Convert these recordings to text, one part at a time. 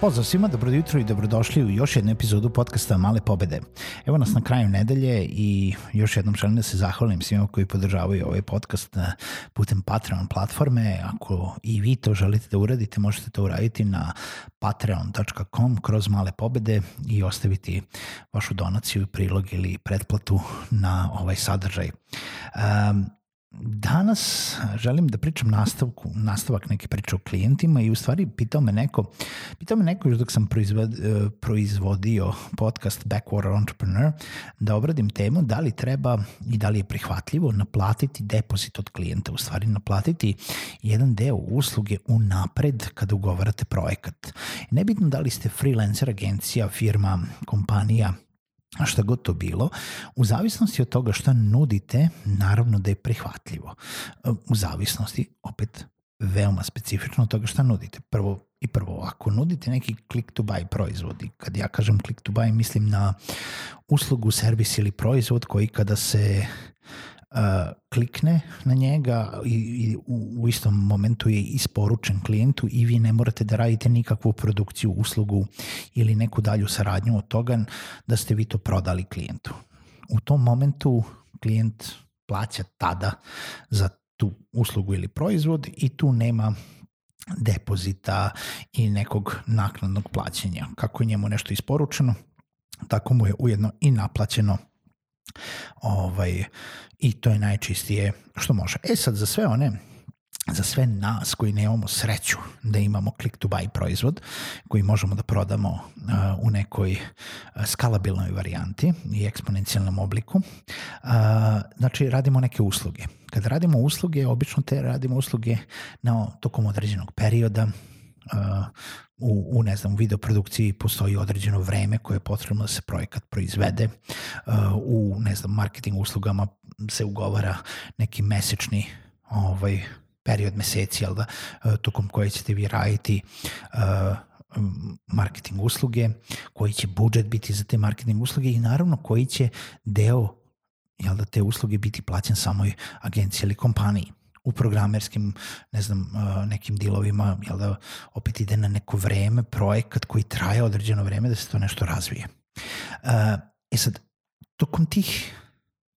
Pozdrav svima, dobro jutro i dobrodošli u još jednu epizodu podcasta Male pobede. Evo nas na kraju nedelje i još jednom želim da se zahvalim svima koji podržavaju ovaj podcast eh, putem Patreon platforme. Ako i vi to želite da uradite, možete to uraditi na patreon.com kroz Male pobede i ostaviti vašu donaciju, prilog ili pretplatu na ovaj sadržaj. Um, Danas želim da pričam nastavku, nastavak neke priče o klijentima i u stvari pitao me neko, pitao me neko još dok sam proizvod, e, proizvodio podcast Backwater Entrepreneur da obradim temu da li treba i da li je prihvatljivo naplatiti depozit od klijenta, u stvari naplatiti jedan deo usluge u napred kada ugovarate projekat. Nebitno da li ste freelancer, agencija, firma, kompanija, šta god to bilo, u zavisnosti od toga šta nudite, naravno da je prihvatljivo. U zavisnosti, opet, veoma specifično od toga šta nudite. Prvo i prvo, ako nudite neki click to buy proizvod, i kad ja kažem click to buy, mislim na uslugu, servis ili proizvod koji kada se klikne na njega i, i u, u istom momentu je isporučen klijentu i vi ne morate da radite nikakvu produkciju, uslugu ili neku dalju saradnju od toga da ste vi to prodali klijentu. U tom momentu klijent plaća tada za tu uslugu ili proizvod i tu nema depozita i nekog naknadnog plaćanja. Kako je njemu nešto isporučeno, tako mu je ujedno i naplaćeno Ovaj, I to je najčistije što može. E sad, za sve one za sve nas koji nemamo sreću da imamo click to buy proizvod koji možemo da prodamo uh, u nekoj uh, skalabilnoj varijanti i eksponencijalnom obliku. Uh, znači, radimo neke usluge. Kada radimo usluge, obično te radimo usluge na tokom određenog perioda, u, u ne znam, videoprodukciji postoji određeno vreme koje je potrebno da se projekat proizvede. Uh, u, ne znam, marketing uslugama se ugovara neki mesečni ovaj, period meseci, jel da, uh, tokom koje ćete vi raditi uh, marketing usluge, koji će budžet biti za te marketing usluge i naravno koji će deo jel da, te usluge biti plaćen samoj agenciji ili kompaniji u programerskim, ne znam, nekim dilovima, jel da opet ide na neko vreme, projekat koji traje određeno vreme da se to nešto razvije. E sad, tokom tih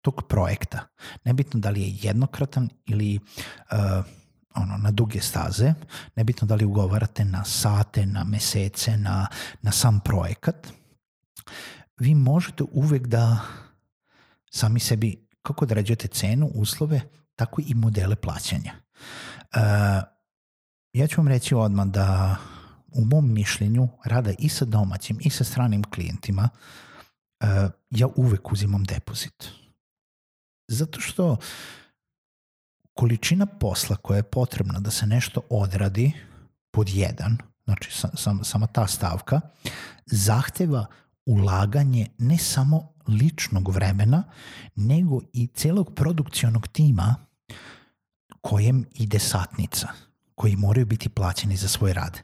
tog projekta, nebitno da li je jednokratan ili uh, ono, na duge staze, nebitno da li ugovarate na sate, na mesece, na, na sam projekat, vi možete uvek da sami sebi, kako rađujete cenu, uslove, tako i modele plaćanja. Uh, ja ću vam reći odmah da u mom mišljenju rada i sa domaćim i sa stranim klijentima uh, ja uvek uzimam depozit. Zato što količina posla koja je potrebna da se nešto odradi pod jedan, znači sam, sama ta stavka, zahteva ulaganje ne samo ličnog vremena, nego i celog produkcionog tima kojem ide satnica, koji moraju biti plaćeni za svoj rad.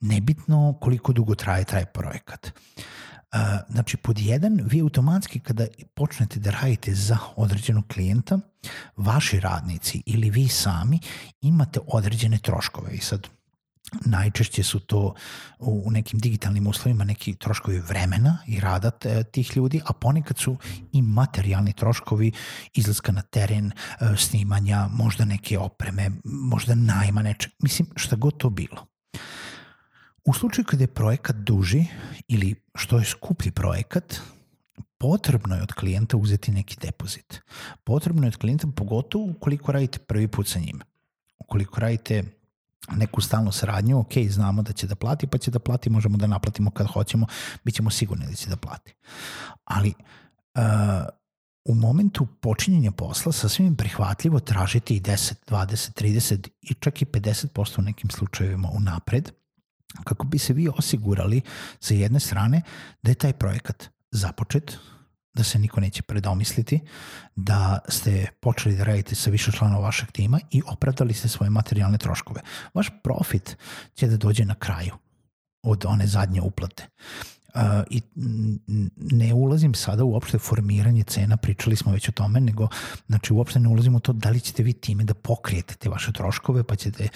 Nebitno koliko dugo traje taj projekat. Znači, pod jedan, vi automatski kada počnete da radite za određenog klijenta, vaši radnici ili vi sami imate određene troškove. I sad, najčešće su to u nekim digitalnim uslovima neki troškovi vremena i rada tih ljudi, a ponekad su i materijalni troškovi izlaska na teren, e, snimanja, možda neke opreme, možda najma nečeg, mislim šta god to bilo. U slučaju kada je projekat duži ili što je skuplji projekat, potrebno je od klijenta uzeti neki depozit. Potrebno je od klijenta, pogotovo ukoliko radite prvi put sa njim. Ukoliko radite neku stalnu saradnju, ok, znamo da će da plati, pa će da plati, možemo da naplatimo kad hoćemo, bit ćemo sigurni da će da plati. Ali uh, u momentu počinjenja posla sasvim je prihvatljivo tražiti i 10, 20, 30 i čak i 50% u nekim slučajevima unapred, kako bi se vi osigurali sa jedne strane da je taj projekat započet, da se niko neće predomisliti, da ste počeli da radite sa više članova vašeg tima i opravdali ste svoje materijalne troškove. Vaš profit će da dođe na kraju od one zadnje uplate. Uh, i ne ulazim sada uopšte formiranje cena, pričali smo već o tome, nego znači uopšte ne ulazim u to da li ćete vi time da pokrijete te vaše troškove pa ćete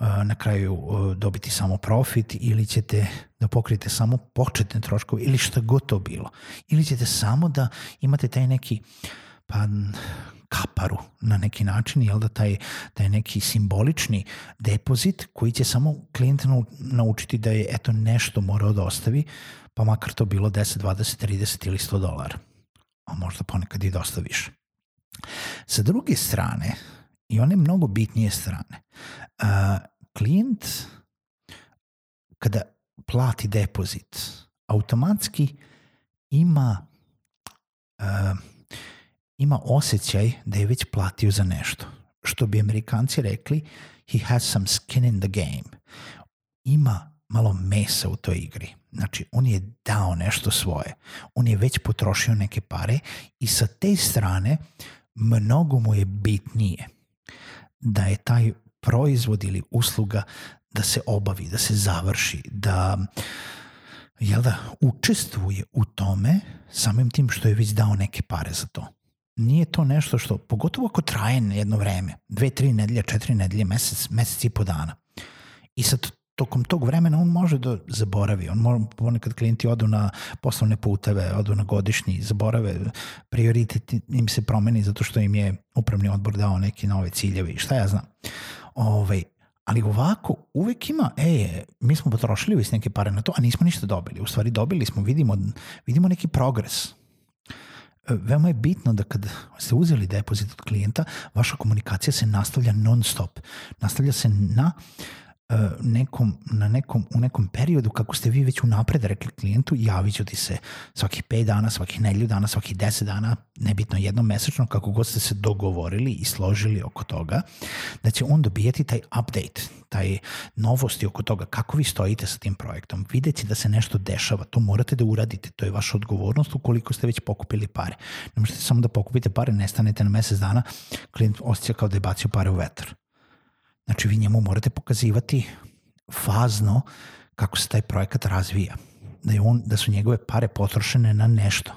uh, na kraju uh, dobiti samo profit ili ćete da pokrijete samo početne troškove ili šta god to bilo. Ili ćete samo da imate taj neki pa kaparu na neki način, jel da taj, taj neki simbolični depozit koji će samo klijent naučiti da je eto nešto morao da ostavi, pa makar to bilo 10, 20, 30 ili 100 dolara. A možda ponekad i dosta više. Sa druge strane, i one mnogo bitnije strane, uh, klijent kada plati depozit, automatski ima uh, ima osjećaj da je već platio za nešto. Što bi amerikanci rekli, he has some skin in the game. Ima malo mesa u toj igri. Znači, on je dao nešto svoje. On je već potrošio neke pare i sa te strane mnogo mu je bitnije da je taj proizvod ili usluga da se obavi, da se završi, da jel da, učestvuje u tome samim tim što je već dao neke pare za to. Nije to nešto što, pogotovo ako traje jedno vreme, dve, tri nedelje, četiri nedelje, mesec, mesec i po dana. I sad tokom tog vremena on može da zaboravi. On može, ponekad klijenti odu na poslovne puteve, odu na godišnji, zaborave, prioritet im se promeni zato što im je upravni odbor dao neki nove ciljeve i šta ja znam. Ove, ovaj, ali ovako uvek ima, e, mi smo potrošili već neke pare na to, a nismo ništa dobili. U stvari dobili smo, vidimo, vidimo neki progres. Veoma je bitno da kad ste uzeli depozit od klijenta, vaša komunikacija se nastavlja non stop. Nastavlja se na uh, nekom, na nekom, u nekom periodu kako ste vi već unapred rekli klijentu javit ću ti se svakih 5 dana, svakih nedelju dana, svakih 10 dana, nebitno jednom mesečno kako god ste se dogovorili i složili oko toga, da će on dobijeti taj update, taj novosti oko toga kako vi stojite sa tim projektom. Videći da se nešto dešava, to morate da uradite, to je vaša odgovornost ukoliko ste već pokupili pare. Ne možete samo da pokupite pare, nestanete na mesec dana, klijent osjeća kao da je bacio pare u vetar Znači vi njemu morate pokazivati fazno kako se taj projekat razvija. Da, je on, da su njegove pare potrošene na nešto.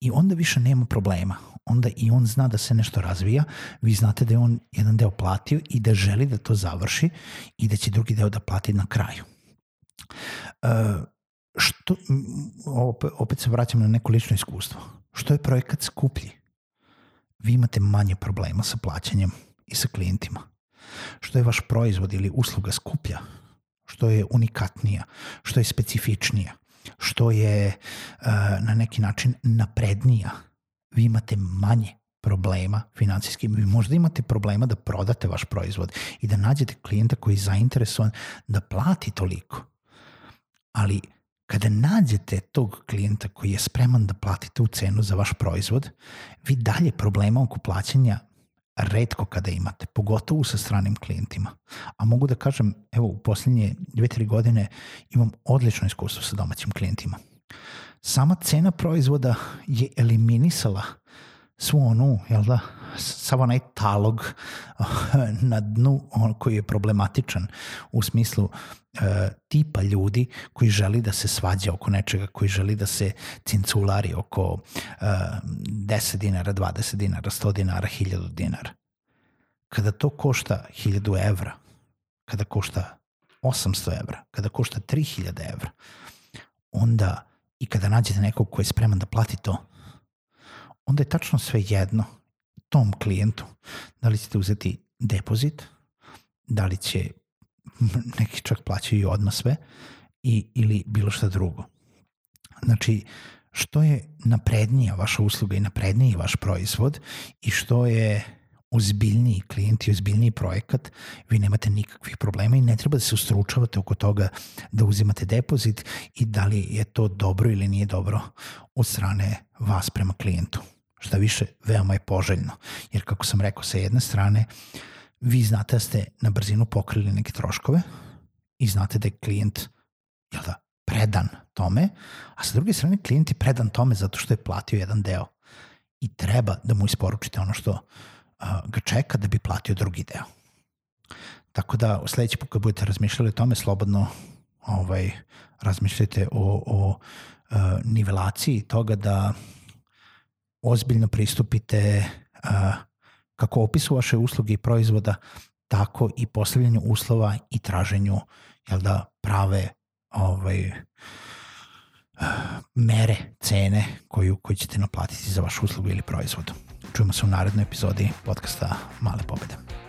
I onda više nema problema. Onda i on zna da se nešto razvija, vi znate da je on jedan deo platio i da želi da to završi i da će drugi deo da plati na kraju. E, što, opet, opet se vraćam na neko lično iskustvo. Što je projekat skuplji? Vi imate manje problema sa plaćanjem i sa klijentima što je vaš proizvod ili usluga skuplja, što je unikatnija, što je specifičnija, što je uh, na neki način naprednija, vi imate manje problema finansijski. Vi možda imate problema da prodate vaš proizvod i da nađete klijenta koji je zainteresovan da plati toliko. Ali kada nađete tog klijenta koji je spreman da plati tu cenu za vaš proizvod, vi dalje problema oko plaćanja redko kada imate, pogotovo sa stranim klijentima. A mogu da kažem, evo u posljednje dve, tri godine imam odlično iskustvo sa domaćim klijentima. Sama cena proizvoda je eliminisala svu onu, jel da, sav onaj talog na dnu on koji je problematičan u smislu e, tipa ljudi koji želi da se svađa oko nečega, koji želi da se cinculari oko e, 10 dinara, 20 dinara, 100 dinara, 1000 dinara. Kada to košta 1000 evra, kada košta 800 evra, kada košta 3000 evra, onda i kada nađete nekog ko je spreman da plati to, onda je tačno sve jedno tom klijentu. Da li ćete uzeti depozit, da li će neki čak plaćaju odmah sve i, ili bilo šta drugo. Znači, što je naprednija vaša usluga i napredniji vaš proizvod i što je ozbiljniji klijent i ozbiljniji projekat, vi nemate nikakvih problema i ne treba da se ustručavate oko toga da uzimate depozit i da li je to dobro ili nije dobro od strane vas prema klijentu. Šta više, veoma je poželjno. Jer kako sam rekao, sa jedne strane, vi znate da ste na brzinu pokrili neke troškove i znate da je klijent jel da, predan tome, a sa druge strane klijent je predan tome zato što je platio jedan deo i treba da mu isporučite ono što ga čeka da bi platio drugi deo. Tako da sledeći put kad budete razmišljali o tome, slobodno ovaj, razmišljajte o, o uh, nivelaciji toga da ozbiljno pristupite uh, kako opisu vaše usluge i proizvoda, tako i postavljanju uslova i traženju jel da, prave ovaj, mere, cene koju, koju ćete naplatiti za vašu uslugu ili proizvod. Čujemo se u narednoj epizodi podcasta Male pobede.